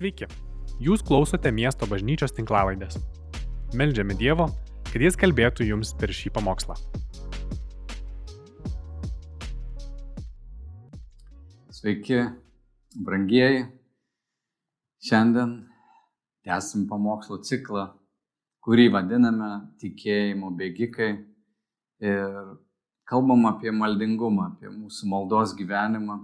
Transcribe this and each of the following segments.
Sveiki, jūs klausote miesto bažnyčios tinklavaidės. Meldžiame Dievo, kad Jis kalbėtų jums per šį pamokslą. Sveiki, brangieji. Šiandien tęsim pamokslo ciklą, kurį vadiname tikėjimo bėgikai. Ir kalbam apie maldingumą, apie mūsų maldos gyvenimą.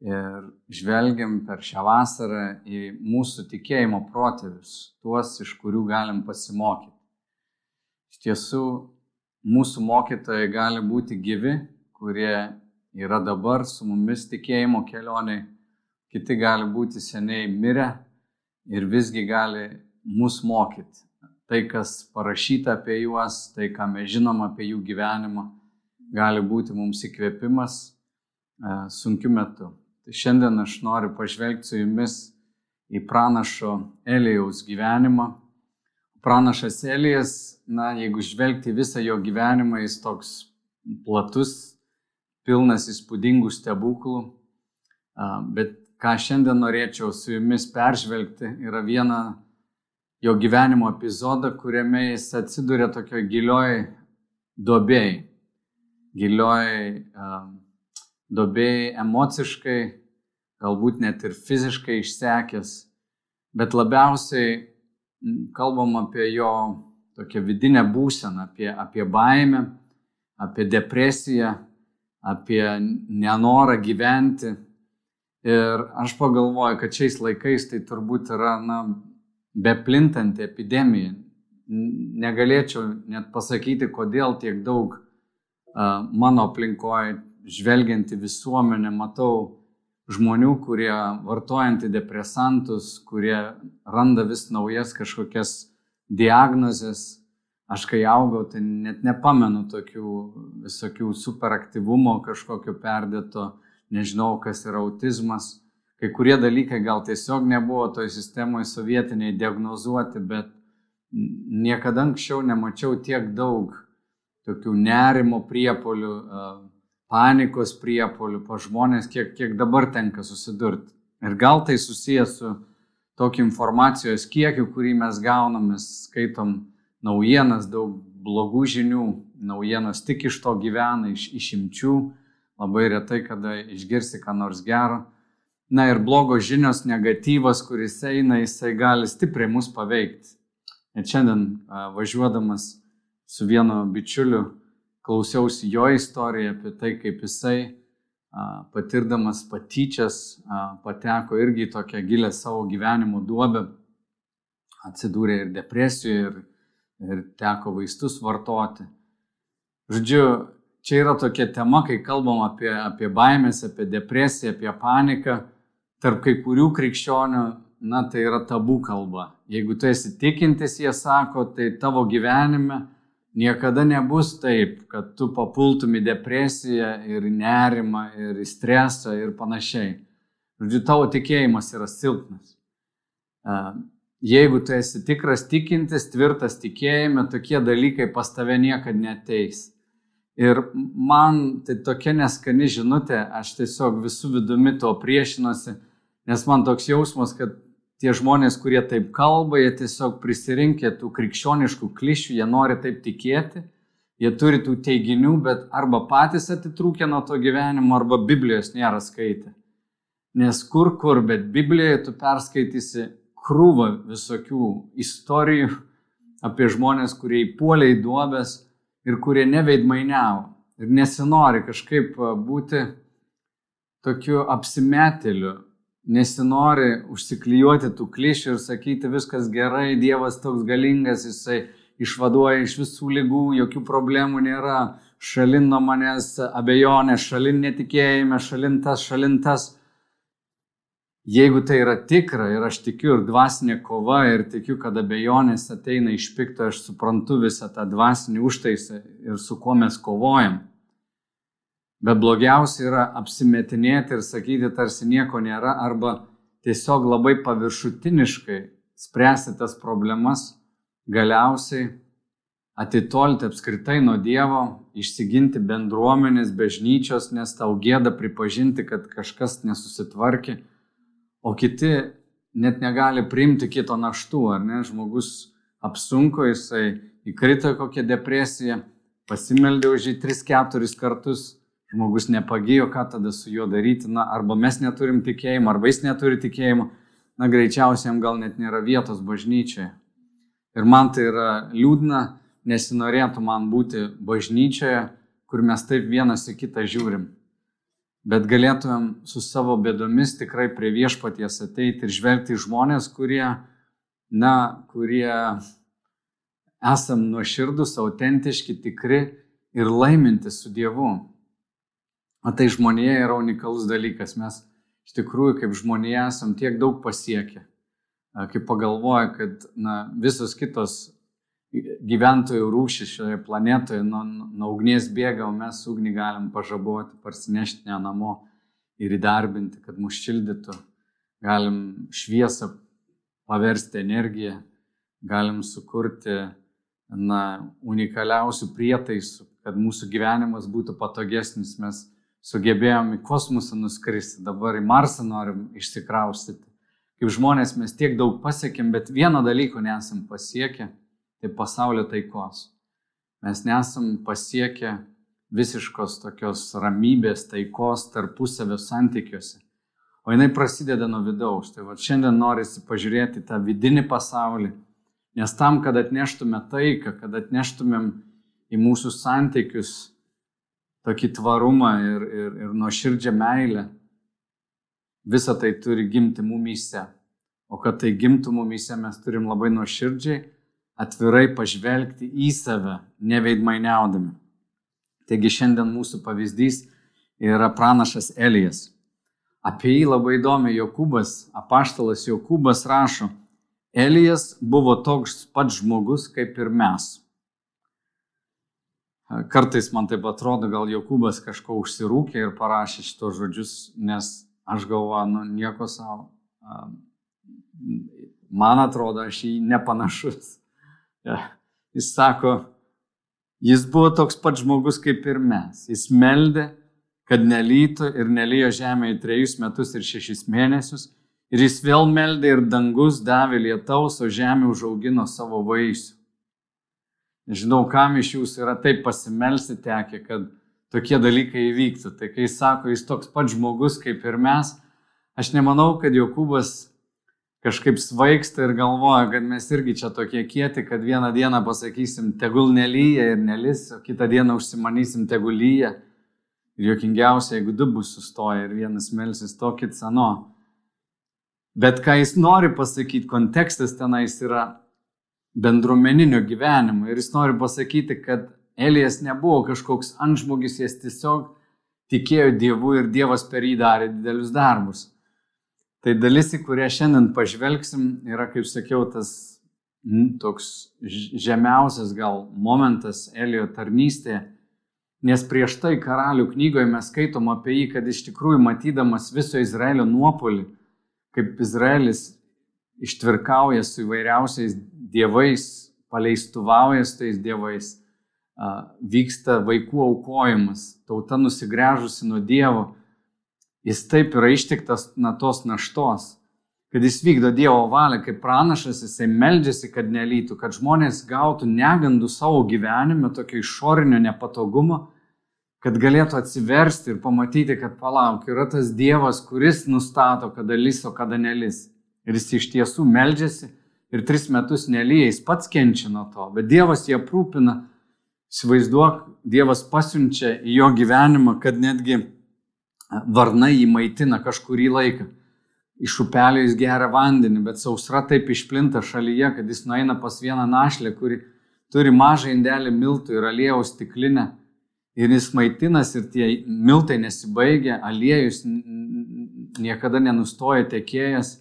Ir žvelgiam per šią vasarą į mūsų tikėjimo protėvius, tuos, iš kurių galim pasimokyti. Iš tiesų, mūsų mokytojai gali būti gyvi, kurie yra dabar su mumis tikėjimo kelioniai, kiti gali būti seniai mirę ir visgi gali mus mokyti. Tai, kas parašyta apie juos, tai, ką mes žinom apie jų gyvenimą, gali būti mums įkvėpimas e, sunkiu metu. Tai šiandien aš noriu pažvelgti su jumis į pranašo Elijaus gyvenimą. Pranašas Elijas, na, jeigu žvelgti visą jo gyvenimą, jis toks platus, pilnas įspūdingų stebuklų. Bet ką šiandien norėčiau su jumis peržvelgti, yra viena jo gyvenimo epizodą, kuriame jis atsiduria tokio gilioj dobėjai. Gilioj dobėjai emociškai, galbūt net ir fiziškai išsekęs, bet labiausiai kalbam apie jo tokią vidinę būseną, apie, apie baimę, apie depresiją, apie nenorą gyventi Ir aš pagalvoju, kad šiais laikais tai turbūt yra na, beplintanti epidemija. Negalėčiau net pasakyti, kodėl tiek daug mano aplinkoje, žvelgianti visuomenė, matau žmonių, kurie vartoja antidepresantus, kurie randa vis naujas kažkokias diagnozes. Aš kai augau, tai net nepamenu tokių visokių superaktyvumo kažkokio perdėto nežinau, kas yra autizmas. Kai kurie dalykai gal tiesiog nebuvo toj sistemoje sovietiniai diagnozuoti, bet niekada anksčiau nemačiau tiek daug tokių nerimo priepolių, panikos priepolių pa žmonės, kiek, kiek dabar tenka susidurti. Ir gal tai susijęs su tokiu informacijos kiekiu, kurį mes gauname, skaitom naujienas, daug blogų žinių, naujienos tik iš to gyvena, iš išimčių labai retai kada išgirsi ką nors gero. Na ir blogos žinios, negatyvas, kuris eina, jisai gali stipriai mus paveikti. Ir šiandien važiuodamas su vienu bičiuliu klausiausi jo istoriją apie tai, kaip jisai patirdamas patyčias pateko irgi į tokią gilę savo gyvenimo duobę, atsidūrė ir depresijoje, ir, ir teko vaistus vartoti. Žodžiu, čia yra tokia tema, kai kalbam apie, apie baimės, apie depresiją, apie paniką, tarp kai kurių krikščionių, na, tai yra tabų kalba. Jeigu tu esi tikintis, jie sako, tai tavo gyvenime niekada nebus taip, kad tu papultum į depresiją ir nerimą ir į stresą ir panašiai. Žodžiu, tavo tikėjimas yra silpnas. Jeigu tu esi tikras tikintis, tvirtas tikėjime, tokie dalykai pas tave niekada neteis. Ir man tai tokia neskani žinutė, aš tiesiog visų vidumi to priešinuosi, nes man toks jausmas, kad tie žmonės, kurie taip kalba, jie tiesiog prisirinkė tų krikščioniškų klišių, jie nori taip tikėti, jie turi tų teiginių, bet arba patys atitrūkė nuo to gyvenimo, arba Biblijos nėra skaitę. Nes kur kur, bet Biblijoje tu perskaitysi krūvą visokių istorijų apie žmonės, kurie įpuolė į duobės ir kurie neveidmainiavo ir nesinori kažkaip būti tokiu apsimetėliu, nesinori užsiklijuoti tų klišių ir sakyti viskas gerai, Dievas toks galingas, jisai išvaduoja iš visų lygų, jokių problemų nėra, šalin nuo manęs abejonė, šalin netikėjime, šalin tas, šalin tas. Jeigu tai yra tikra ir aš tikiu ir dvasinė kova ir tikiu, kad abejonės ateina iš pikto, aš suprantu visą tą dvasinį užtaisą ir su kuo mes kovojam. Bet blogiausia yra apsimetinėti ir sakyti, tarsi nieko nėra, arba tiesiog labai paviršutiniškai spręsti tas problemas, galiausiai atitolti apskritai nuo Dievo, išsiginti bendruomenės, bažnyčios, nes tau gėda pripažinti, kad kažkas nesusitvarkė o kiti net negali priimti kito naštų, ar ne? Žmogus apsunko, jisai įkrito kokią depresiją, pasimeldė už jį 3-4 kartus, žmogus nepagijo, ką tada su juo daryti, na, arba mes neturim tikėjimo, arba jis neturi tikėjimo, na, greičiausiai jam gal net nėra vietos bažnyčioje. Ir man tai yra liūdna, nesinorėtų man būti bažnyčioje, kur mes taip vienas į kitą žiūrim. Bet galėtumėm su savo bėdomis tikrai prie viešpaties ateiti ir žvelgti žmonės, kurie, na, kurie esam nuoširdus, autentiški, tikri ir laiminti su Dievu. O tai žmonėje yra unikalus dalykas. Mes iš tikrųjų kaip žmonėje esam tiek daug pasiekę. Kaip pagalvoja, kad na, visos kitos gyventojų rūšis šioje planetoje nuo, nuo ugnies bėga, o mes ugnį galim pažaboti, parsinešti ją namo ir įdarbinti, kad mus šildytų. Galim šviesą paversti energiją, galim sukurti na, unikaliausių prietaisų, kad mūsų gyvenimas būtų patogesnis. Mes sugebėjom į kosmosą nuskristi, dabar į Marsą norim išsikraustyti. Kaip žmonės mes tiek daug pasiekėm, bet vieno dalyko nesam pasiekę tai pasaulio taikos. Mes nesam pasiekę visiškos tokios ramybės, taikos tarpusavio santykiuose. O jinai prasideda nuo vidaus. Tai va šiandien norisi pažiūrėti tą vidinį pasaulį, nes tam, kad atneštume taiką, kad atneštumėm į mūsų santykius tokį tvarumą ir, ir, ir nuoširdžią meilę, visa tai turi gimti mumyse. O kad tai gimtų mumyse, mes turim labai nuoširdžiai atvirai pažvelgti į save, neveidmainiaudami. Taigi šiandien mūsų pavyzdys yra pranašas Elijas. Apie jį labai įdomi Jokūbas, apaštalas Jokūbas rašo, Elijas buvo toks pats žmogus kaip ir mes. Kartais man taip atrodo, gal Jokūbas kažko užsirūkė ir parašė šitos žodžius, nes aš galvoju, nu nieko savo. Man atrodo, aš jį nepanašus. Jis sako, jis buvo toks pat žmogus kaip ir mes. Jis meldė, kad nelytų ir nelyjo žemėje trejus metus ir šešis mėnesius. Ir jis vėl meldė ir dangus davė lietaus, o žemė užaugino savo vaisių. Nežinau, kam iš jūsų yra taip pasimelsti tekę, kad tokie dalykai įvyktų. Tai kai jis sako, jis toks pat žmogus kaip ir mes, aš nemanau, kad Jokūbas kažkaip svaigsta ir galvoja, kad mes irgi čia tokie kieti, kad vieną dieną pasakysim, tegul nelyja ir nelis, o kitą dieną užsimanysim, tegul lyja. Ir jokingiausia, jeigu du bus sustoję ir vienas melsis to, kits ano. Bet ką jis nori pasakyti, kontekstas tenais yra bendruomeninio gyvenimo. Ir jis nori pasakyti, kad Elijas nebuvo kažkoks antžmogis, jis tiesiog tikėjo Dievu ir Dievas per jį darė didelius darbus. Tai dalis, į kurią šiandien pažvelgsim, yra, kaip sakiau, tas m, toks žemiausias gal momentas Elio tarnystėje, nes prieš tai karalių knygoje mes skaitom apie jį, kad iš tikrųjų matydamas viso Izraelio nuopolį, kaip Izraelis ištvirkauja su įvairiausiais dievais, paleistuvauja su tais dievais, vyksta vaikų aukojimas, tauta nusigręžusi nuo Dievo Jis taip yra ištiktas na tos naštos, kad jis vykdo Dievo valią, kaip pranašas, jisai meldžiasi, kad nelytų, kad žmonės gautų negandų savo gyvenime, tokio išorinio nepatogumo, kad galėtų atsiversti ir pamatyti, kad palauk, yra tas Dievas, kuris nustato, kada lys, o kada nelys. Ir jis iš tiesų meldžiasi ir tris metus nelyja, jis pats kenčia nuo to, bet Dievas jį aprūpina. Įsivaizduok, Dievas pasiunčia į jo gyvenimą, kad netgi varnai jį maitina kažkurį laiką. Iš upelio jis geria vandenį, bet sausra taip išplinta šalyje, kad jis nueina pas vieną našlę, kuri turi mažą indelį miltų ir aliejaus stiklinę. Ir jis maitinas ir tie miltai nesibaigia, aliejus niekada nenustoja tekėjęs.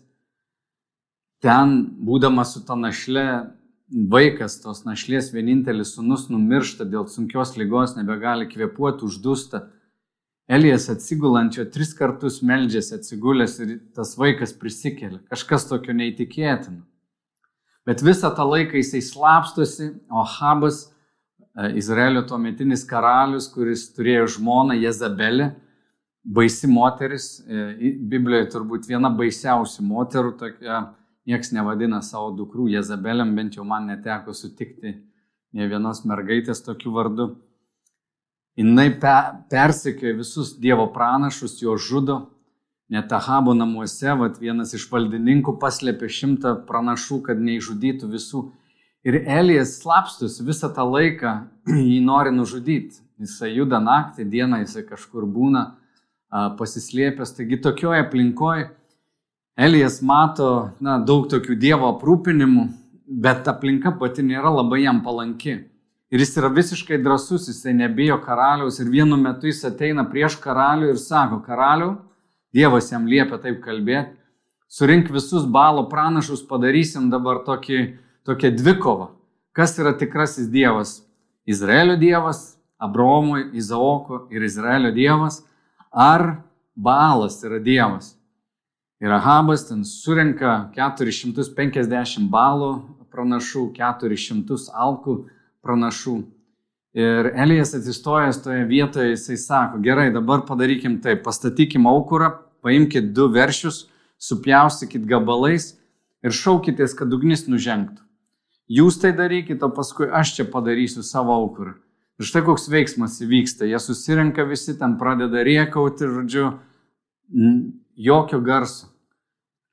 Ten, būdamas su ta našle, vaikas tos našlės vienintelis sunus numiršta dėl sunkios lygos, nebegali kvepuoti, uždusta Elijas atsigulančio tris kartus meldžiasi atsigulęs ir tas vaikas prisikelia. Kažkas tokio neįtikėtino. Bet visą tą laiką jisai slapstosi, o Habas, e, Izraelio tuometinis karalius, kuris turėjo žmoną Jezabelę, baisi moteris, e, Biblijoje turbūt viena baisiausių moterų, tokia, nieks nevadina savo dukrų Jezabelėm, bent jau man neteko sutikti ne vienos mergaitės tokiu vardu. Jis pe, persikėjo visus Dievo pranašus, jo žudo, net Ahabo namuose, vat, vienas iš valdininkų paslėpė šimtą pranašų, kad neižudytų visų. Ir Elijas slapstus visą tą laiką jį nori nužudyti. Jisai juda naktį, dieną jisai kažkur būna pasislėpęs. Taigi tokioje aplinkoje Elijas mato na, daug tokių Dievo aprūpinimų, bet aplinka pati nėra labai jam palanki. Ir jis yra visiškai drasus, jisai nebijo karaliaus ir vienu metu jis ateina prieš karalių ir sako, karaliu, Dievas jam liepia taip kalbėti, surink visus balo pranašus, padarysim dabar tokį, tokią dvikovą. Kas yra tikrasis Dievas? Izraelio Dievas, Abromui, Izaoko ir Izraelio Dievas, ar Baalas yra Dievas. Ir Ahabas ten surenka 450 balų pranašų, 400 alkų pranašų. Ir Elijas atsistojęs toje vietoje, jisai sako, gerai, dabar padarykim taip, pastatykim aukurą, paimkite du veršius, supjaustykit gabalais ir šaukitės, kad ugnis nužengtų. Jūs tai darykite, o paskui aš čia padarysiu savo aukurą. Ir štai koks veiksmas įvyksta. Jie susirenka visi, ten pradeda riekauti, žodžiu, jokio garso.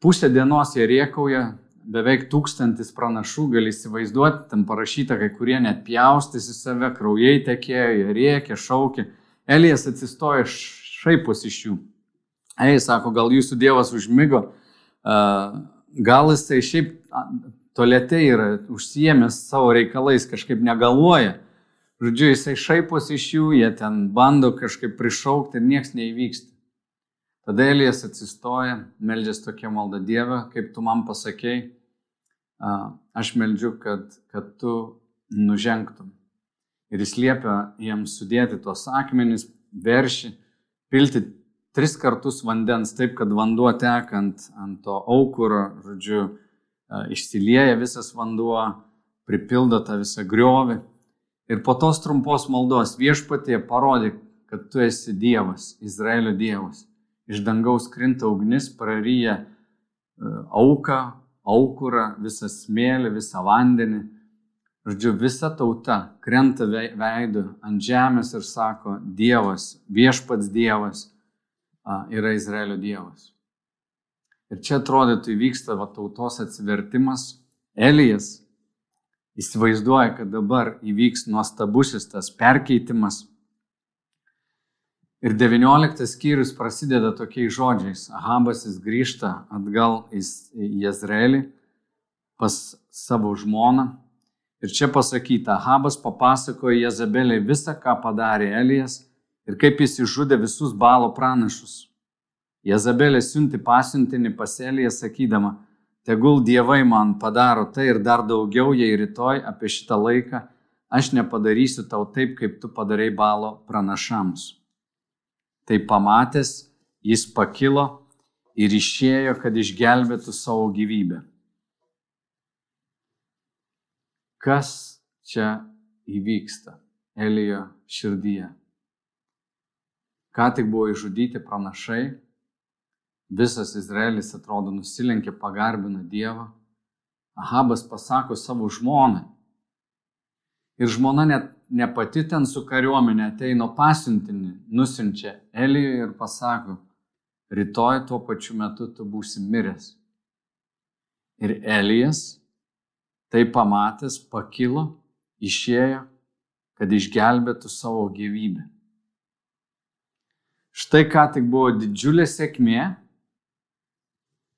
Pusę dienos jie riekauja, beveik tūkstantis pranašų, gali įsivaizduoti, ten parašyta, kai kurie net pjaustėsi save, kraujai tekėjo, jie riekė, šaukė. Elijas atsistoja šaipus iš jų. Ei, sako, gal jūsų Dievas užmygo, gal jisai šiaip tolėtai yra užsiemęs savo reikalais, kažkaip negalvoja. Žodžiu, jisai šaipos iš jų, jie ten bando kažkaip prišaukti ir nieks neįvyksta. Tada Elijas atsistoja, meldžiasi tokia malda Dieve, kaip tu man pasakėjai, aš meldžiu, kad, kad tu nužengtum. Ir jis liepia jiems sudėti tuos akmenis, veršį, pilti tris kartus vandens, taip kad vanduo tekant ant to aukuro, žodžiu, išsilieja visas vanduo, pripildo tą visą griovį. Ir po tos trumpos maldos viešpatie parodyk, kad tu esi Dievas, Izraelio Dievas. Iš dangaus krinta ugnis, praryja e, auką, aukurą, visą smėlį, visą vandenį. Žodžiu, visa tauta krenta veidu ant žemės ir sako, Dievas, viešpats Dievas yra Izraelio Dievas. Ir čia atrodytų įvyksta va, tautos atsivertimas. Elijas įsivaizduoja, kad dabar įvyks nuostabusis tas perkeitimas. Ir 19 skyrius prasideda tokiais žodžiais. Ahabas jis grįžta atgal į Jezreelį pas savo žmoną. Ir čia pasakyta, Ahabas papasakojo Jezabeliai visą, ką padarė Elijas ir kaip jis išžudė visus balo pranašus. Jezabelė siunti pasiuntinį pas Eliją sakydama, Tegul dievai man padaro tai ir dar daugiau, jei rytoj apie šitą laiką aš nepadarysiu tau taip, kaip tu padarai balo pranašams. Tai pamatęs, jis pakilo ir išėjo, kad išgelbėtų savo gyvybę. Kas čia įvyksta Elijo širdyje? Ką tik buvo išžudyti pranašai, Visas Izraelis atrodo nusilenkė, pagarbina Dievą. Ahabas pasako savo žmonai. Ir žmona net ne pati ten su kariuomenė ateina pasiuntinį, nusinčia Elijui ir pasako, rytoj tuo pačiu metu tu būsi miręs. Ir Elijas, tai pamatęs, pakilo, išėjo, kad išgelbėtų savo gyvybę. Štai ką tik buvo didžiulė sėkmė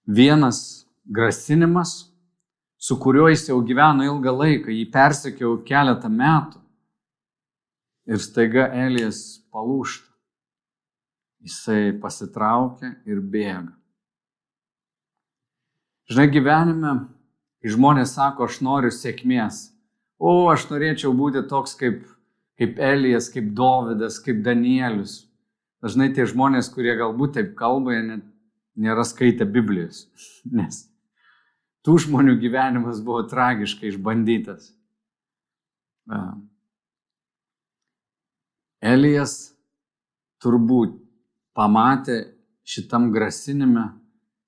vienas grasinimas, su kuriuo jis jau gyveno ilgą laiką, jį persekiau keletą metų. Ir staiga Elijas palūšta. Jisai pasitraukia ir bėga. Žinai, gyvenime, kai žmonės sako, aš noriu sėkmės, o aš norėčiau būti toks kaip, kaip Elijas, kaip Dovydas, kaip Danielius. Dažnai tie žmonės, kurie galbūt taip kalba, jie net nėra skaitę Biblijos, nes tų žmonių gyvenimas buvo tragiškai išbandytas. Elijas turbūt pamatė šitam grasinime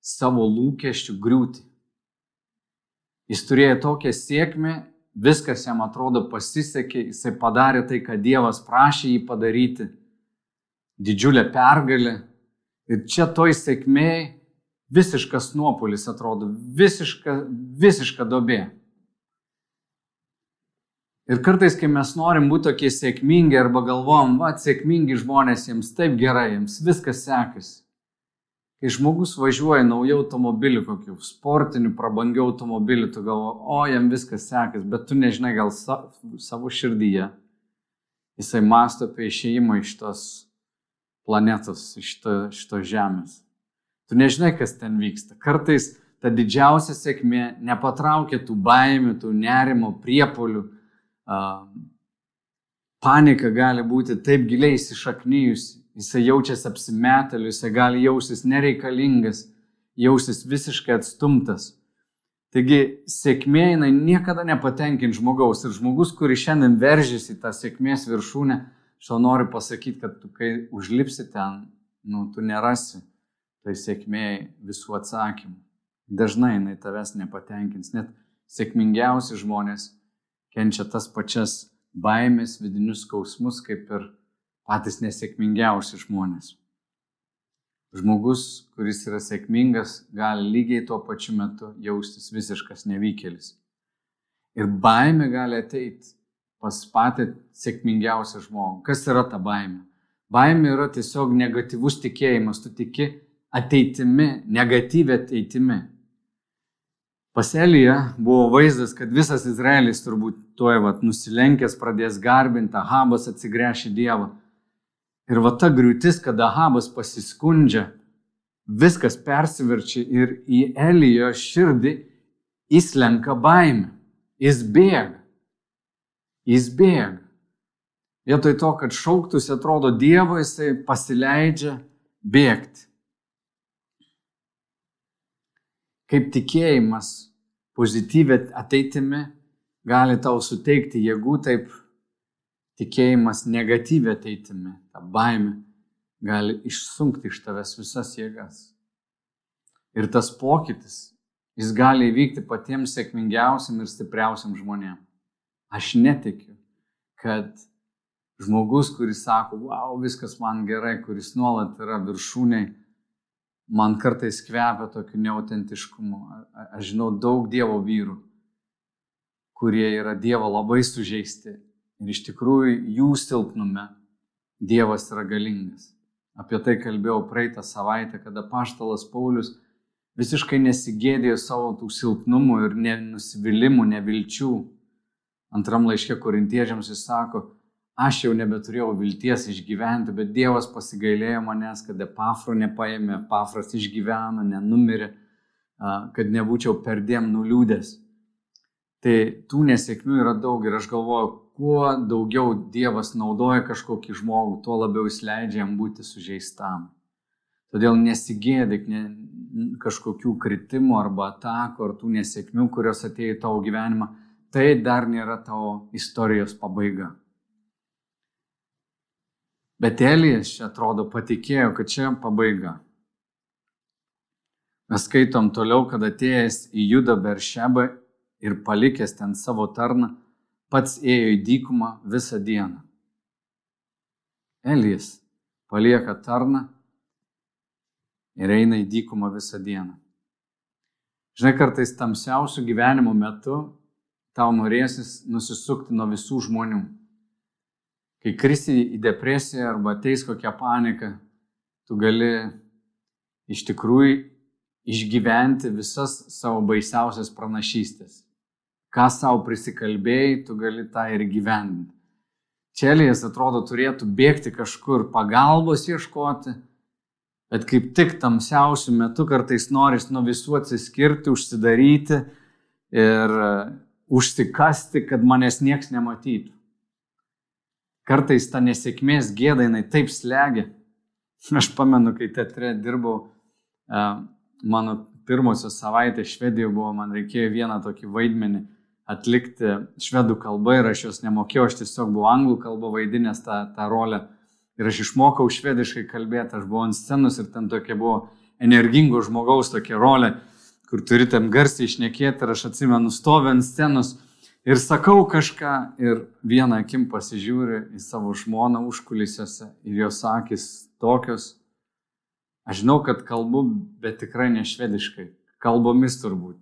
savo lūkesčių griūti. Jis turėjo tokią sėkmę, viskas jam atrodo pasisekė, jisai padarė tai, ką Dievas prašė jį padaryti. Didžiulė pergalė. Ir čia toj sėkmėje visiškas nuopolis atrodo, visiška, visiška dobė. Ir kartais, kai mes norim būti tokie sėkmingi arba galvom, va, sėkmingi žmonės, jiems taip gerai, jiems viskas sekasi. Kai žmogus važiuoja naują automobilį, kokiu sportiniu, prabangiu automobiliu, tu galvo, o jam viskas sekasi, bet tu nežinai gal sa savo širdyje. Jisai masto apie išėjimą iš tos planetos, iš to, šito žemės. Tu nežinai, kas ten vyksta. Kartais ta didžiausia sėkmė nepatraukia tų baimių, tų nerimo, priepolių. Panika gali būti taip giliai įsišaknyjusi Jisai jaučiasi apsimeteliu, jisai gali jausis nereikalingas, jausis visiškai atstumtas. Taigi sėkmė jinai niekada nepatenkins žmogaus. Ir žmogus, kuris šiandien veržėsi tą sėkmės viršūnę, aš noriu pasakyti, kad tu, kai užlipsi ten, nu, tu nerasi tai sėkmėjai visų atsakymų. Dažnai jinai tavęs nepatenkins. Net sėkmingiausi žmonės kenčia tas pačias baimės, vidinius skausmus, kaip ir patys nesėkmingiausi žmonės. Žmogus, kuris yra sėkmingas, gali lygiai tuo pačiu metu jaustis visiškas nevykėlis. Ir baime gali ateiti pas patį sėkmingiausią žmogų. Kas yra ta baime? Baimė yra tiesiog negatyvus tikėjimas, tu tiki ateitimi, negatyvė ateitimi. Pas Eliją buvo vaizdas, kad visas Izraelis turbūt tuoj vat, nusilenkęs pradės garbinti, Ahabas atsigręš į Dievą. Ir va ta griūtis, kada Ahabas pasiskundžia, viskas persiverčia ir į Elijo širdį įslenka baimė. Jis bėga. Jis bėga. Vietoj to, kad šauktųsi atrodo Dievo, jisai pasileidžia bėgti. Kaip tikėjimas pozityvė ateitimi gali tau suteikti jėgų, taip tikėjimas negatyvė ateitimi, ta baime gali išsunkti iš tavęs visas jėgas. Ir tas pokytis, jis gali įvykti patiems sėkmingiausiam ir stipriausiam žmonėm. Aš netikiu, kad žmogus, kuris sako, wow, viskas man gerai, kuris nuolat yra viršūniai, man kartais kvepia tokiu neautentiškumu. Aš žinau daug Dievo vyrų, kurie yra Dievo labai sužeisti Ir iš tikrųjų jų silpnume Dievas yra galingas. Apie tai kalbėjau praeitą savaitę, kada paštalas Paulius visiškai nesigėdėjo savo tų silpnumų ir nusivylimų, nevilčių. Antram laiške korintiečiams jis sako, aš jau nebeturėjau vilties išgyventi, bet Dievas pasigailėjo manęs, kad Epafro nepaėmė, Epafras išgyveno, nenumirė, kad nebūčiau perdėm nuliūdęs. Tai tų nesėkmių yra daug ir aš galvoju, kuo daugiau Dievas naudoja kažkokį žmogų, tuo labiau jis leidžia jam būti sužeistam. Todėl nesigėdik ne, kažkokių kritimų arba atakų ar tų nesėkmių, kurios atėjo į tavo gyvenimą. Tai dar nėra tavo istorijos pabaiga. Bet Elijas čia atrodo patikėjo, kad čia pabaiga. Mes skaitom toliau, kad atėjęs į Judą Beršebą ir palikęs ten savo tarną, pats ėjo į dykumą visą dieną. Elijas palieka tarną ir eina į dykumą visą dieną. Žinai, kartais tamsiausių gyvenimo metu tau norėsis nusisukti nuo visų žmonių. Kai krisi į depresiją arba ateis kokia panika, tu gali iš tikrųjų išgyventi visas savo baisiausias pranašystės ką savo prisikalbėjai, tu gali tą ir gyvendinti. Čelijas atrodo turėtų bėgti kažkur pagalbos ieškoti, bet kaip tik tamsiausių metų kartais noris nuo visų atsiskirti, užsidaryti ir e, užsikasti, kad manęs nieks nematytų. Kartais ta nesėkmės gėda jinai taip slegia. Aš pamenu, kai teatre dirbau, e, mano pirmosios savaitės Švedijoje buvo, man reikėjo vieną tokį vaidmenį atlikti švedų kalbą ir aš jos nemokėjau, aš tiesiog buvau anglų kalbą vaidinęs tą, tą rolę. Ir aš išmokau švediškai kalbėti, aš buvau ant scenos ir ten tokia buvo energingo žmogaus tokia rolė, kur turi tam garsiai išnekėti ir aš atsimenu, stovi ant scenos ir sakau kažką ir vieną akim pasižiūri į savo žmoną užkulisiuose ir jos akis tokios. Aš žinau, kad kalbu, bet tikrai ne švediškai, kalbomis turbūt.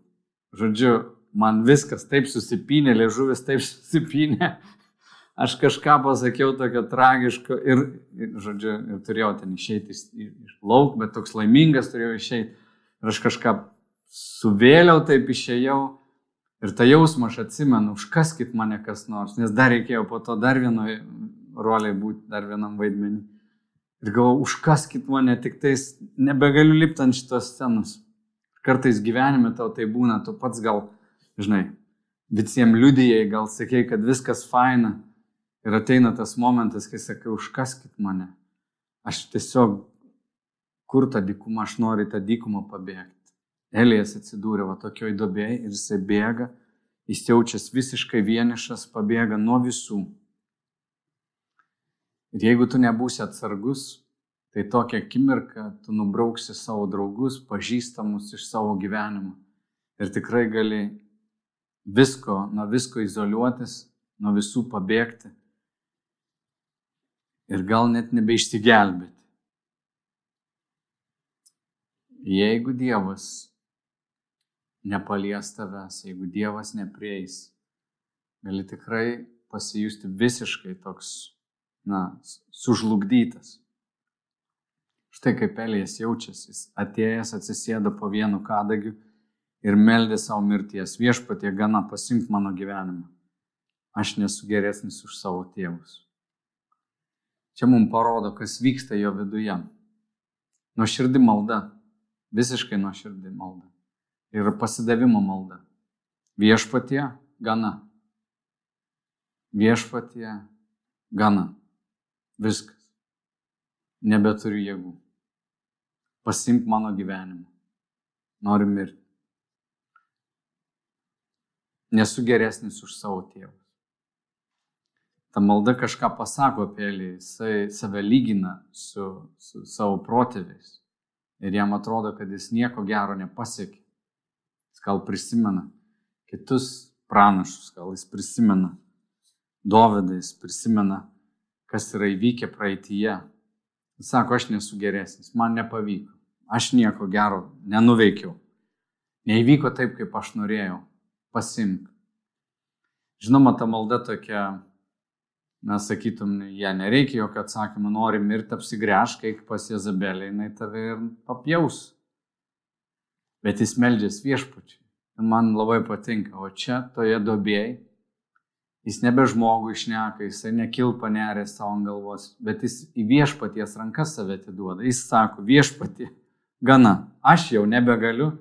Žodžiu, man viskas taip susipinė, liežuvis taip susipinė, aš kažką pasakiau tokio tragiško ir, ir žodžiu, ir turėjau ten išeiti iš, iš lauk, bet toks laimingas turėjau išeiti. Ir aš kažką suvėliau, taip išėjau. Ir tą jausmą aš atsimenu, užkaskit mane kas nors, nes dar reikėjo po to dar vienoje roliai būti, dar vienam vaidmenį. Ir galvoju, užkaskit mane, tik tais nebegaliu lipti ant šitos scenos. Kartais gyvenime tau tai būna, tu pats gal, žinai, visiems liudijai, gal sakėjai, kad viskas faina, Ir ateina tas momentas, kai sakai, užkaskit mane. Aš tiesiog, kur ta dykuma, aš noriu tą dykumą pabėgti. Elijas atsidūrė va tokioj dobėjai ir jisai bėga, jis jaučias visiškai vienišas, pabėga nuo visų. Ir jeigu tu nebūsi atsargus, tai tokia akimirka tu nubrauksi savo draugus, pažįstamus iš savo gyvenimo. Ir tikrai gali visko, nuo visko izoliuotis, nuo visų pabėgti ir gal net nebeišsigelbėti. Jeigu Dievas nepalies tavęs, jeigu Dievas neprieis, gali tikrai pasijusti visiškai toks, na, sužlugdytas. Štai kaip Elijas jaučiasi, jis atėjęs atsisėdo po vienu kadagiu ir meldė savo mirties viešpatie gana pasimk mano gyvenimą. Aš nesu geresnis už savo tėvus. Čia mums parodo, kas vyksta jo viduje. Nuoširdi malda, visiškai nuoširdi malda. Ir pasidavimo malda. Viešpatie gana. Viešpatie gana. Viskas. Nebeturiu jėgų. Pasimk mano gyvenimą. Noriu mirti. Nesu geresnis už savo tėvą ta malda kažką pasako apie Elį, jisai save lygina su, su savo protėviais. Ir jam atrodo, kad jis nieko gero nepasiekė. Jis gal prisimena kitus pranašus, gal jis prisimena Dovydą, jis prisimena, kas yra įvykę praeitįje. Jis sako, aš nesu geresnis, man nepavyko, aš nieko gero nenuveikiau. Neįvyko taip, kaip aš norėjau. Pasimk. Žinoma, ta malda tokia mes sakytum, jie nereikia jokio atsakymo, nori mirti, apsigręžk, eik pas Jezabelį, jinai tave ir papjaus. Bet jis meldžiasi viešpačiai. Ir man labai patinka, o čia toje dobėjai, jis nebe žmogų išneka, jisai nekilpa nerė savo ant galvos, bet jis į viešpaties rankas save atiduoda. Jis sako, viešpatie, gana, aš jau nebegaliu,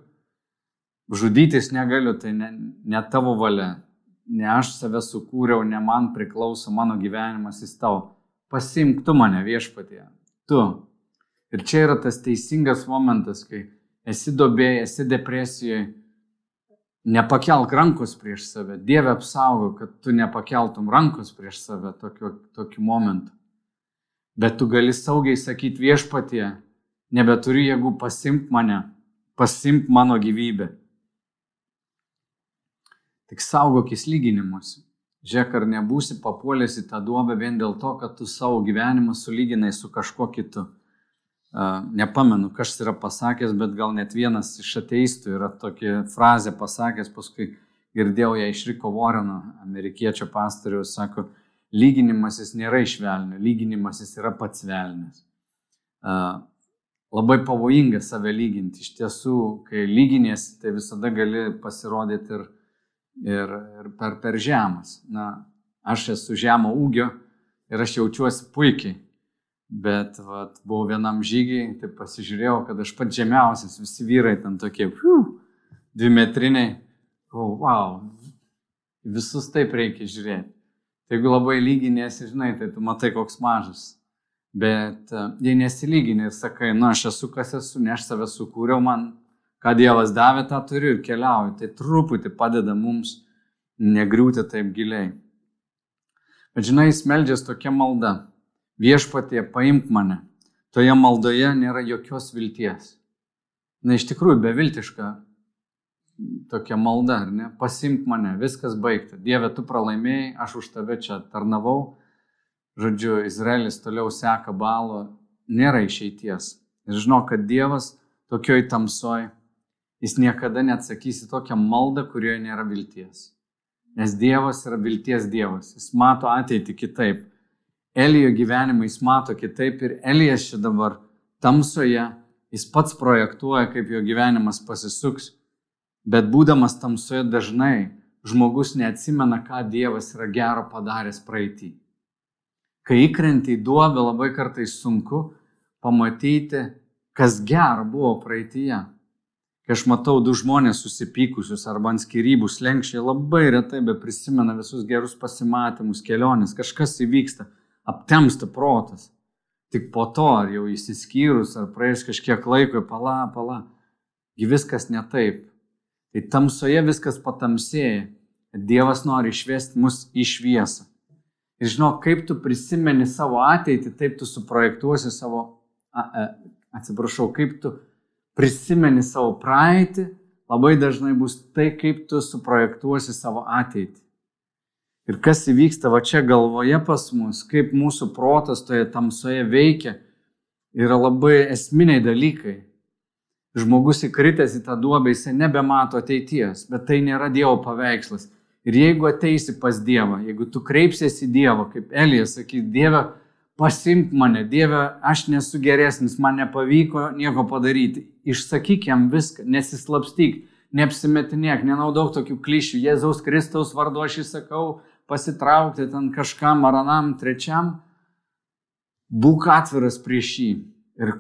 žudytis negaliu, tai ne, ne tavo valia, ne aš save sukūriau, ne man priklauso mano gyvenimas, jis tau. Pasimk tu mane viešpatie. Tu. Ir čia yra tas teisingas momentas, kai esi dobėjai, esi depresijoje, nepakelk rankos prieš save. Dieve apsaugo, kad tu nepakeltum rankos prieš save tokiu, tokiu momentu. Bet tu gali saugiai sakyti viešpatie, nebeturiu jėgų, pasimk mane, pasimk mano gyvybę. Tik saugokis lyginimuose. Žiūrėk, ar nebūsi papuolęs į tą duobę vien dėl to, kad tu savo gyvenimą sulyginai su kažkuo kitu. Nepamenu, kas yra pasakęs, bet gal net vienas iš ateistų yra tokia frazė pasakęs, paskui girdėjau ją iš Riko Voreno, amerikiečio pastoriaus, sako, lyginimasis nėra iš velnio, lyginimasis yra pats velnis. Uh, labai pavojinga save lyginti. Iš tiesų, kai lyginės, tai visada gali pasirodyti ir ir, ir per, per žemas. Na, aš esu žemo ūgio ir aš jaučiuosi puikiai. Bet vat, buvau vienam žygiai, tai pasižiūrėjau, kad aš pats žemiausias, visi vyrai ten tokie, fiu, dvi metriniai. O, wow, visus taip reikia žiūrėti. Tai jeigu labai lyginėsi, žinai, tai tu matai, koks mažas. Bet uh, jei nesilygini ir sakai, na, aš esu kas esu, ne aš save sukūriau, man ką Dievas davė, tą turiu ir keliauju. Tai truputį padeda mums negriūti taip giliai. Bet žinai, jis meldžiasi tokia malda. Viešpatie paimk mane. Toje maldoje nėra jokios vilties. Na, iš tikrųjų, beviltiška tokia malda, ar ne? Pasimk mane, viskas baigta. Dieve, tu pralaimėjai, aš už tave čia tarnavau. Žodžiu, Izraelis toliau seka balo, nėra išeities. Ir žinau, kad Dievas tokioj tamsoj, jis niekada neatsakys į tokią maldą, kurioje nėra vilties. Nes Dievas yra vilties Dievas. Jis mato ateitį kitaip. Elijo gyvenimą jis mato kitaip ir Elijas čia dabar tamsoje, jis pats projektuoja, kaip jo gyvenimas pasisuks Bet būdamas tamsoje dažnai žmogus neatsimena, ką Dievas yra gero padaręs praeitį. Kai įkrenti į duobę, labai kartais sunku pamatyti, kas gero buvo praeitįje. Kai aš matau du žmonės susipykusius arba ant skirybų slengščiai, labai retai be prisimena visus gerus pasimatymus, kelionės, kažkas įvyksta, aptemsta protas. Tik po to, ar jau įsiskyrus, ar praėjus kažkiek laiko, pala, pala, gi viskas ne taip. Tai tamsoje viskas patamsėja. Dievas nori išvesti mus į šviesą. Ir žinok, kaip tu prisimeni savo ateitį, taip tu suprojektuosi savo, a, a, atsiprašau, kaip tu prisimeni savo praeitį, labai dažnai bus tai, kaip tu suprojektuosi savo ateitį. Ir kas įvyksta va čia galvoje pas mus, kaip mūsų protas toje tamsoje veikia, yra labai esminiai dalykai žmogus įkritęs į tą duobę, jisai nebemato ateities, bet tai nėra Dievo paveikslas. Ir jeigu ateisi pas Dievą, jeigu tu kreipsiesi į Dievą, kaip Elijas sakys, Dieve, pasimk mane, Dieve, aš nesu geresnis, man nepavyko nieko padaryti. Išsakyk jam viską, nesislapstyk, neapsimetinėk, nenaudok tokių klišių. Jėzaus Kristaus vardu aš įsakau pasitraukti ten kažkam ar anam trečiam. Būk atviras prieš jį ir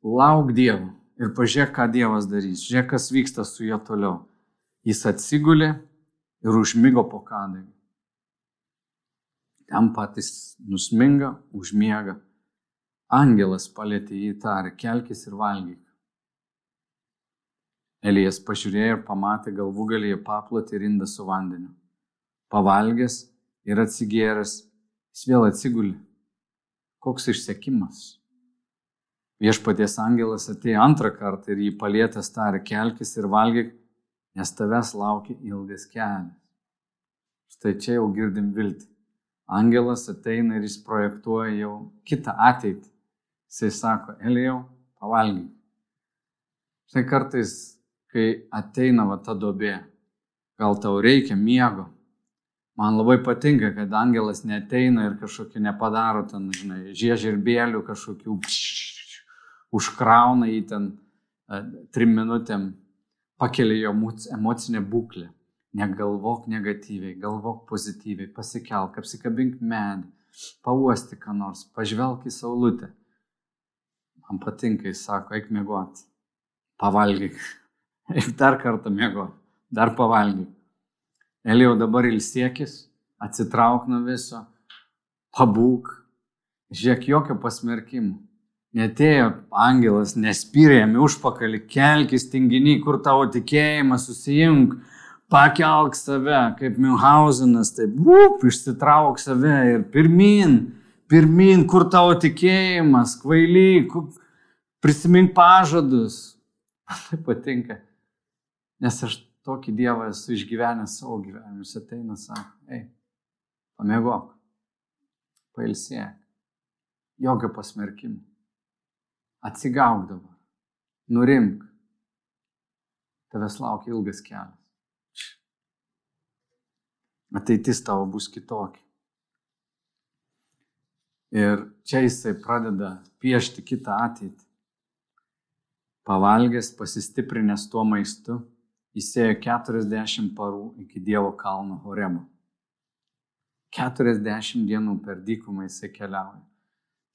lauk Dievo ir pažiūrėk, ką Dievas darys, žiūrėk, kas vyksta su juo toliau. Jis atsigulė ir užmygo po kadagį. Ten patys nusminga, užmiega. Angelas palėtė jį tarė, kelkis ir valgyk. Elijas pažiūrėjo ir pamatė galvų galėje paploti ir indą su vandeniu. Pavalgęs ir atsigėręs, jis vėl atsigulė. Koks išsekimas. Viešpaties angelas atėjo antrą kartą ir jį palėtęs tarė, kelkis ir valgyk, nes tavęs laukia ilgas kelias. Štai čia jau girdim viltį. Angelas ateina ir jis projektuoja jau kitą ateitį. Jisai sako, Elijau, pavalgyk. Štai kartais, kai ateina va ta dobė, gal tau reikia miego. Man labai patinka, kad angelas neteina ir kažkokį nepadaro ten, žinai, žiežirbėlių kažkokių pšš, užkrauna jį ten e, trim minutėm, pakelia jo emocinę būklę. Negalvok negatyviai, galvok pozityviai, pasikelk, apsikabink medį, pauosti ką nors, pažvelk į saulutę. Man patinka, jis sako, eik mėgoti, pavalgyk, eik dar kartą mėgoti, dar pavalgyk. Elijau dabar ilsiekis, atsitrauk nuo viso, pabūk, žiūrėk jokio pasmerkimo. Netėjo angelas, nespyrė jam užpakalį, kelkis tinginiai, kur tavo tikėjimas, susijung, pakelk save, kaip Münchhausenas, taip, up, išsitrauk save ir pirmin, pirmin, kur tavo tikėjimas, kvaily, prisimink pažadus. Tai patinka, nes aš tokį Dievą esu išgyvenęs savo gyvenimą. Jis ateina, sako, ei, pamėgok, pailsėk, jokio pasmerkimo atsigauk dabar, nurimk, tavęs laukia ilgas kelias. Ateitis tavo bus kitokia. Ir čia jisai pradeda piešti kitą ateitį. Pavalgęs, pasistiprinęs tuo maistu, įsėjo 40 parų iki Dievo kalno Horemo. 40 dienų per dykumą jisai keliauja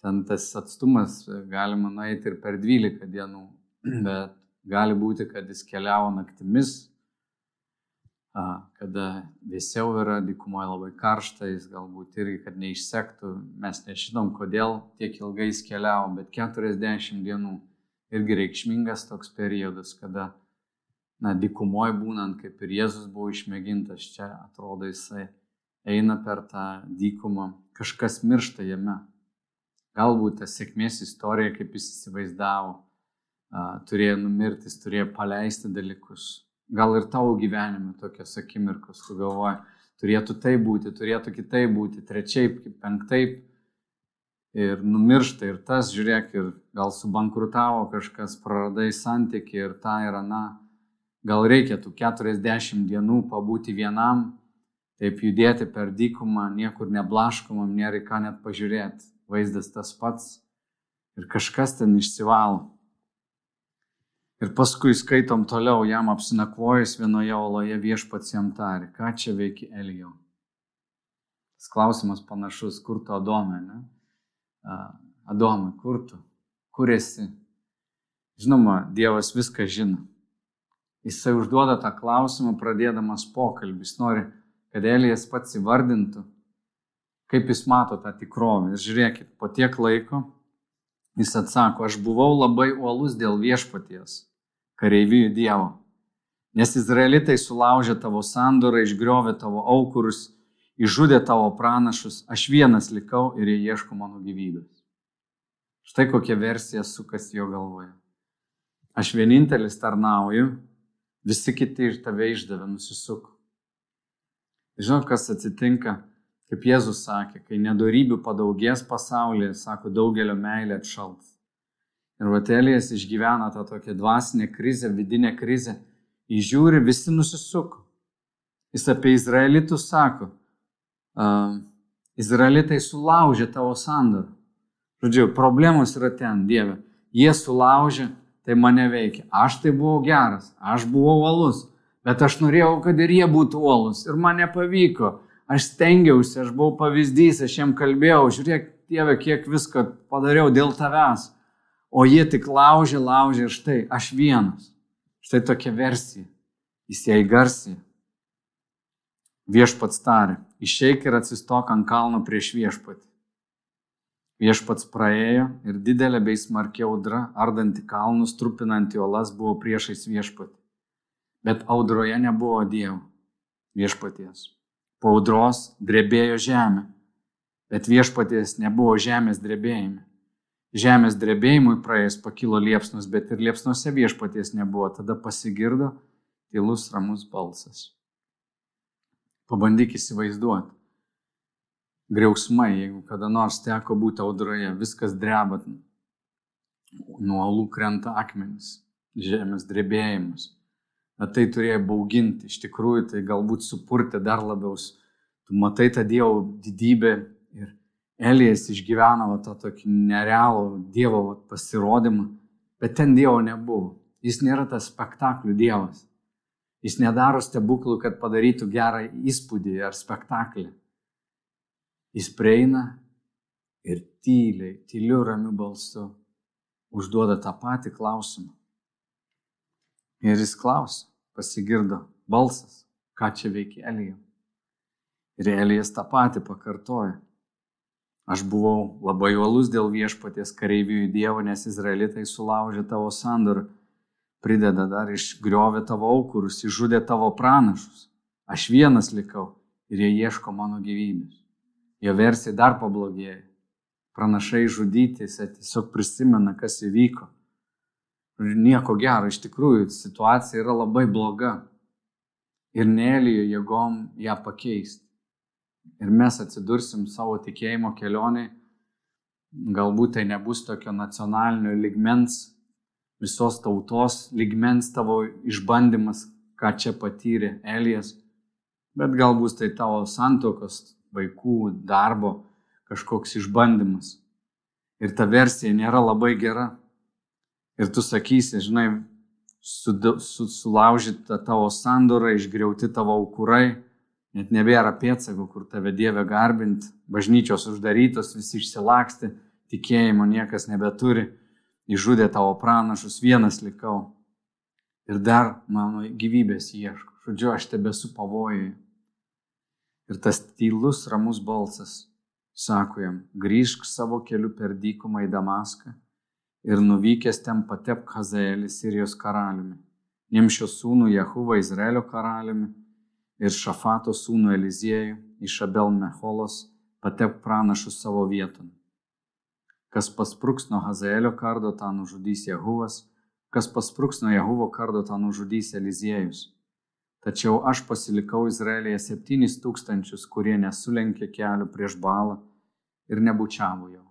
ten tas atstumas galima nueiti ir per 12 dienų, bet gali būti, kad jis keliavo naktimis, kada vėsiau yra, dykumoje labai karšta, jis galbūt irgi, kad neišsektų, mes nežinom, kodėl tiek ilgai jis keliavo, bet 40 dienų irgi reikšmingas toks periodas, kada, na, dykumoje būnant, kaip ir Jėzus buvo išmėgintas, čia atrodo jisai eina per tą dykumą, kažkas miršta jame Galbūt ta sėkmės istorija, kaip jis įsivaizdavo, turėjo numirti, jis turėjo paleisti dalykus. Gal ir tavo gyvenime tokios akimirkos, tu galvoji, turėtų tai būti, turėtų kitai būti, trečiaip, penktaip. Ir numiršta ir tas, žiūrėk, ir gal subankrutavo kažkas, praradai santyki ir tą ir aną. Gal reikia tų 40 dienų pabūti vienam, taip judėti per dykumą, niekur neblaškomam, nėra ką net pažiūrėti. Vaizdas tas pats ir kažkas ten išsivalo. Ir paskui skaitom toliau, jam apsinakvojus vienoje oloje viešpats jam tarė, ką čia veiki Elijau. Tas klausimas panašus, kur tu Adome, ne? Adome, kur tu, kur esi? Žinoma, Dievas viską žino. Jisai užduoda tą klausimą, pradėdamas pokalbį. Jis nori, kad Elijas pats įvardintų, kaip jis mato tą tikrovę. Ir žiūrėkit, po tiek laiko jis atsako, aš buvau labai uolus dėl viešpaties kareivijų Dievo. Nes izraelitai sulaužė tavo sandorą, išgriovė tavo aukurus, išžudė tavo pranašus, aš vienas likau ir jie ieško mano gyvybės. Štai kokia versija sukasi jo galvoje. Aš vienintelis tarnauju, visi kiti iš tave išdavė, nusisuko. Žinot, kas atsitinka, kaip Jėzus sakė, kai nedarybių padaugės pasaulyje, sako, daugelio meilė atšals. Ir Vatelijas išgyvena tą tokią dvasinę krizę, vidinę krizę. Įžiūri, visi nusisuko. Jis apie Izraelitus sako, uh, Izraelitai sulaužė tavo sandorą. Žodžiu, problemos yra ten, Dieve. Jie sulaužė, tai mane veikia. Aš tai buvau geras, aš buvau uolus, bet aš norėjau, kad ir jie būtų uolus. Ir man nepavyko. Aš stengiausi, aš buvau pavyzdys, aš jiem kalbėjau, žiūrėk, Dieve, kiek visko padariau dėl tavęs o jie tik laužė, laužė ir štai aš vienas. Štai tokia versija. Jis ją įgarsė. Viešpats tarė, išeik ir atsistok ant kalno prieš viešpatį. Viešpats praėjo ir didelė bei smarkia audra, ardanti kalnus, trupinanti olas, buvo priešais viešpatį. Bet audroje nebuvo Dievo viešpaties. Po audros drebėjo žemė, bet viešpaties nebuvo žemės drebėjime. Žemės drebėjimui praėjus pakilo liepsnos, bet ir liepsnose viešpaties nebuvo. Tada pasigirdo tylus ramus balsas. Pabandyk įsivaizduoti. Griausmai, jeigu kada nors teko būti audroje, viskas drebat, nuo alų krenta akmenis, žemės drebėjimus. Bet tai turėjo bauginti, iš tikrųjų tai galbūt supurti dar labiau. Tu matai tą Dievo didybę ir Elijas išgyveno tą tokį nerealų Dievo va, pasirodymą, bet ten Dievo nebuvo. Jis nėra tas spektaklių Dievas. Jis nedaro stebuklų, kad padarytų gerą įspūdį ar spektaklį. Jis prieina ir tyliai, tyliu ramiu balsu užduoda tą patį klausimą. Ir jis klausia, pasigirdo balsas, ką čia veikia Elija. Ir Elijas tą patį pakartoja. Aš buvau labai uolus dėl viešpaties kareivijų Dievo, nes izraelitai sulaužė tavo sandorą, prideda dar išgriovė tavo aukurus, išžudė tavo pranašus. Aš vienas likau ir jie ieško mano gyvybės. Jo versija dar pablogėjo. Pranašai žudyti, jis tiesiog prisimena, kas įvyko. Ir nieko gero, iš tikrųjų situacija yra labai bloga. Ir nelijo jėgom ją pakeisti ir mes atsidursim savo tikėjimo kelionėje, galbūt tai nebus tokio nacionalinio ligmens, visos tautos ligmens tavo išbandymas, ką čia patyrė Elijas, bet galbūt tai tavo santokos, vaikų, darbo kažkoks išbandymas. Ir ta versija nėra labai gera. Ir tu sakysi, žinai, sulaužyta tavo sandora, išgriauti tavo aukurai Net nebėra pėdsakų, kur tave Dieve garbint, bažnyčios uždarytos, visi išsilaksti, tikėjimo niekas nebeturi, išžudė tavo pranašus, vienas likau. Ir dar mano gyvybės ieško. Žodžiu, aš tebesu pavojui. Ir tas tylus, ramus balsas sako jam, grįžk savo keliu per dykumą į Damaską ir nuvykęs ten patep Hazaelį Sirijos karaliumi, Nimšio sūnų Jehuvą Izraelio karaliumi ir Šafato sūnų Eliziejų iš Abel Meholos patep pranašus savo vieton. Kas paspruks nuo Hazaelio kardo, tą nužudys Jehuvas, kas paspruks nuo Jehuvo kardo, tą nužudys Eliziejus. Tačiau aš pasilikau Izraelyje septynis tūkstančius, kurie nesulenkė kelių prieš balą ir nebučiavo jo.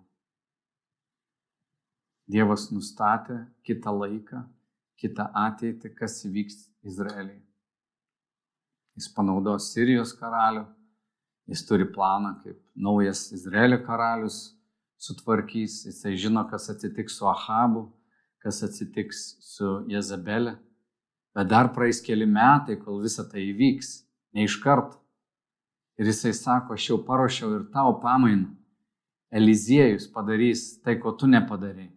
Dievas nustatė kitą laiką, kitą ateitį, kas įvyks Izraelyje. Jis panaudos Sirijos karalių, jis turi planą, kaip naujas Izraelio karalius sutvarkys, jisai žino, kas atsitiks su Ahabu, kas atsitiks su Jezabelė. Bet dar praeis keli metai, kol visa tai įvyks, ne iš karto. Ir jisai sako, aš jau paruošiau ir tavo pamainą. Eliziejus padarys tai, ko tu nepadarėjai.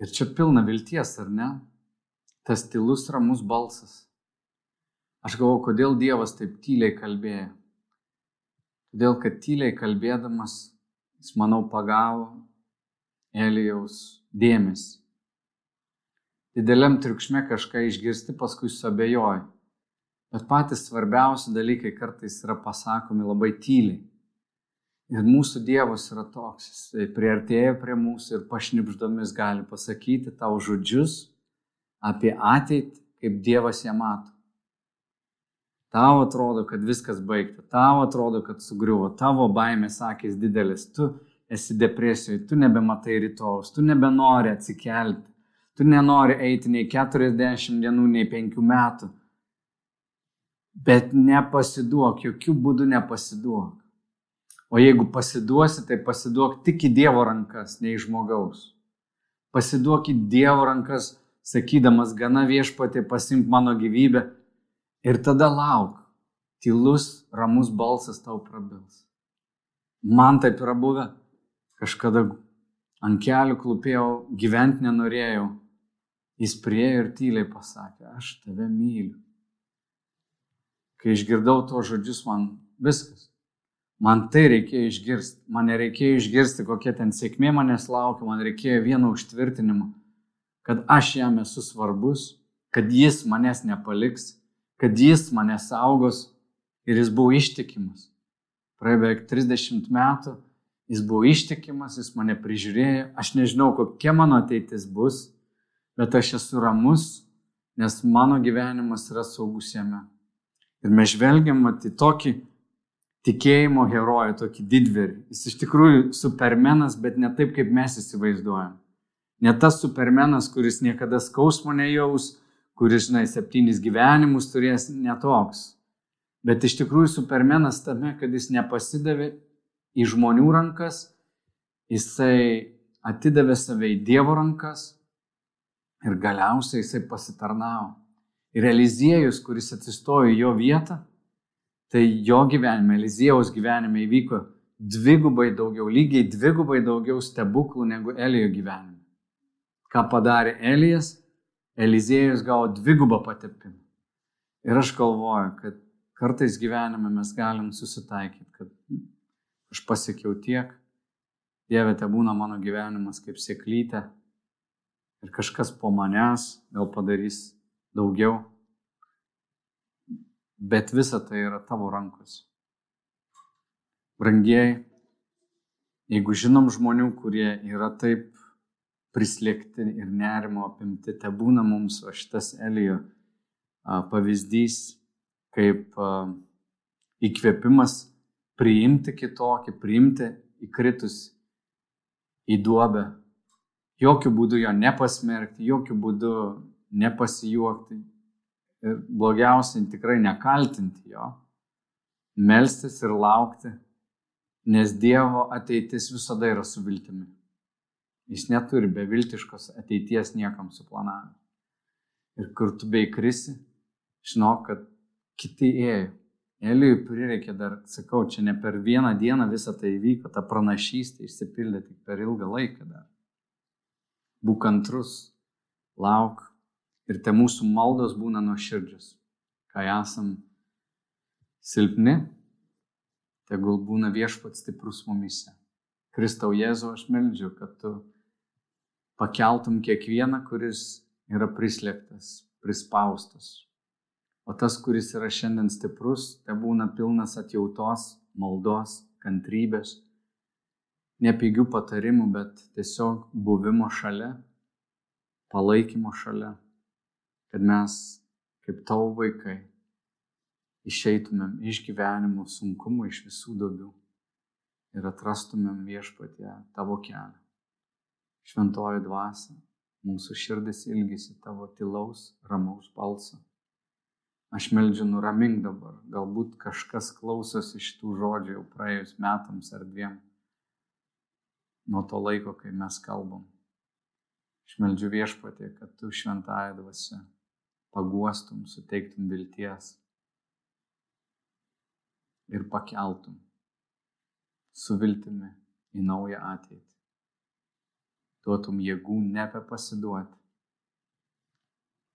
Ir čia pilna vilties, ar ne? Tas tylus ramus balsas. Aš galvoju, kodėl Dievas taip tyliai kalbėjo. Todėl, kad tyliai kalbėdamas, jis, manau, pagavo Elijaus dėmesį. Dideliam triukšme kažką išgirsti, paskui suabejoji. Bet patys svarbiausi dalykai kartais yra pasakomi labai tyliai. Ir mūsų Dievas yra toks, jis priartėja prie mūsų ir pašnipždomis gali pasakyti tau žodžius apie ateitį, kaip Dievas ją mato. Tau atrodo, kad viskas baigta, tau atrodo, kad sugriuvo, tavo baimės akis didelis, tu esi depresijoje, tu nebematai rytojus, tu nebenori atsikelti, tu nenori eiti nei 40 dienų, nei 5 metų. Bet nepasiduok, jokių būdų nepasiduok. O jeigu pasiduosi, tai pasiduok tik į Dievo rankas, ne į žmogaus. Pasiduok į Dievo rankas, sakydamas, gana viešpatė, pasimk mano gyvybę Ir tada lauk, tylus, ramus balsas tau prabils. Man taip yra buvę, kažkada ant kelių klūpėjau, gyventi nenorėjau. Jis priejo ir tyliai pasakė, aš tave myliu. Kai išgirdau to žodžius, man viskas. Man tai reikėjo išgirsti. Man nereikėjo išgirsti, kokia ten sėkmė manęs laukia. Man reikėjo vieno užtvirtinimo, kad aš jam esu svarbus, kad jis manęs nepaliks kad jis mane saugos ir jis buvo ištikimas. Praėjo beveik 30 metų, jis buvo ištikimas, jis mane prižiūrėjo, aš nežinau, kokia mano ateitis bus, bet aš esu ramus, nes mano gyvenimas yra saugus jame. Ir mes žvelgiam į tokį tikėjimo herojų, tokį didverį. Jis iš tikrųjų supermenas, bet ne taip, kaip mes įsivaizduojam. Ne tas supermenas, kuris niekada skausmo nejaus, kuris, žinai, septynis gyvenimus turės netoks. Bet iš tikrųjų supermenas tame, kad jis nepasidavė į žmonių rankas, jisai atidavė save į Dievo rankas ir galiausiai jisai pasitarnavo. Ir Eliziejus, kuris atsistojo į jo vietą, tai jo gyvenime, Eliziejaus gyvenime įvyko dvigubai daugiau, lygiai dvigubai daugiau stebuklų negu Elijo gyvenime. Ką padarė Elijas? Eliziejus gavo dvigubą patepimą. Ir aš galvoju, kad kartais gyvenime mes galim susitaikyti, kad hm, aš pasiekiau tiek, Dieve, te būna mano gyvenimas kaip sėklytė ir kažkas po manęs gal padarys daugiau, bet visa tai yra tavo rankos. Brangieji, jeigu žinom žmonių, kurie yra taip prislėgti ir nerimo apimti. Te būna mums va, šitas Elijo pavyzdys kaip įkvėpimas priimti kitokį, priimti įkritus į duobę. Jokių būdų jo nepasmerkti, jokių būdų nepasijuokti. Ir blogiausia, tikrai nekaltinti jo. Melstis ir laukti, nes Dievo ateitis visada yra su viltimi. Jis neturi beviltiškos ateities niekam suplanavęs. Ir kur tu beįkrisi, žinok, kad kiti ėjo. Elijui prireikė dar, sakau, čia ne per vieną dieną visą tai įvyko, ta pranašystė išsipildė tik per ilgą laiką dar. Būk antrus, lauk ir te mūsų maldos būna nuoširdžios. Kai esam silpni, tegul būna viešpats stiprus mumise. Kristau Jėzu, aš meldžiu, kad tu pakeltum kiekvieną, kuris yra prislėgtas, prispaustas. O tas, kuris yra šiandien stiprus, te būna pilnas atjautos, maldos, kantrybės. Nepigių patarimų, bet tiesiog buvimo šalia, palaikymo šalia, kad mes kaip tavo vaikai išeitumėm iš gyvenimo sunkumų, iš visų dobių ir atrastumėm viešpatė tavo kelią. Šventoji dvasia, mūsų širdis ilgisi tavo tylaus, ramaus balso. Aš meldžiu nuramink dabar, galbūt kažkas klausosi šitų žodžių jau praėjus metams ar dviem nuo to laiko, kai mes kalbam. Aš meldžiu viešpatė, kad tu šventąją dvasę paguostum, suteiktum vilties ir pakeltum su viltimi į naują ateitį. Duotum jėgų nebepasiduoti,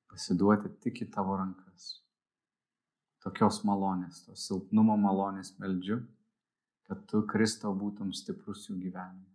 pasiduoti tik į tavo rankas. Tokios malonės, tos silpnumo malonės meldžiu, kad tu, Kristau, būtum stiprus jų gyvenime.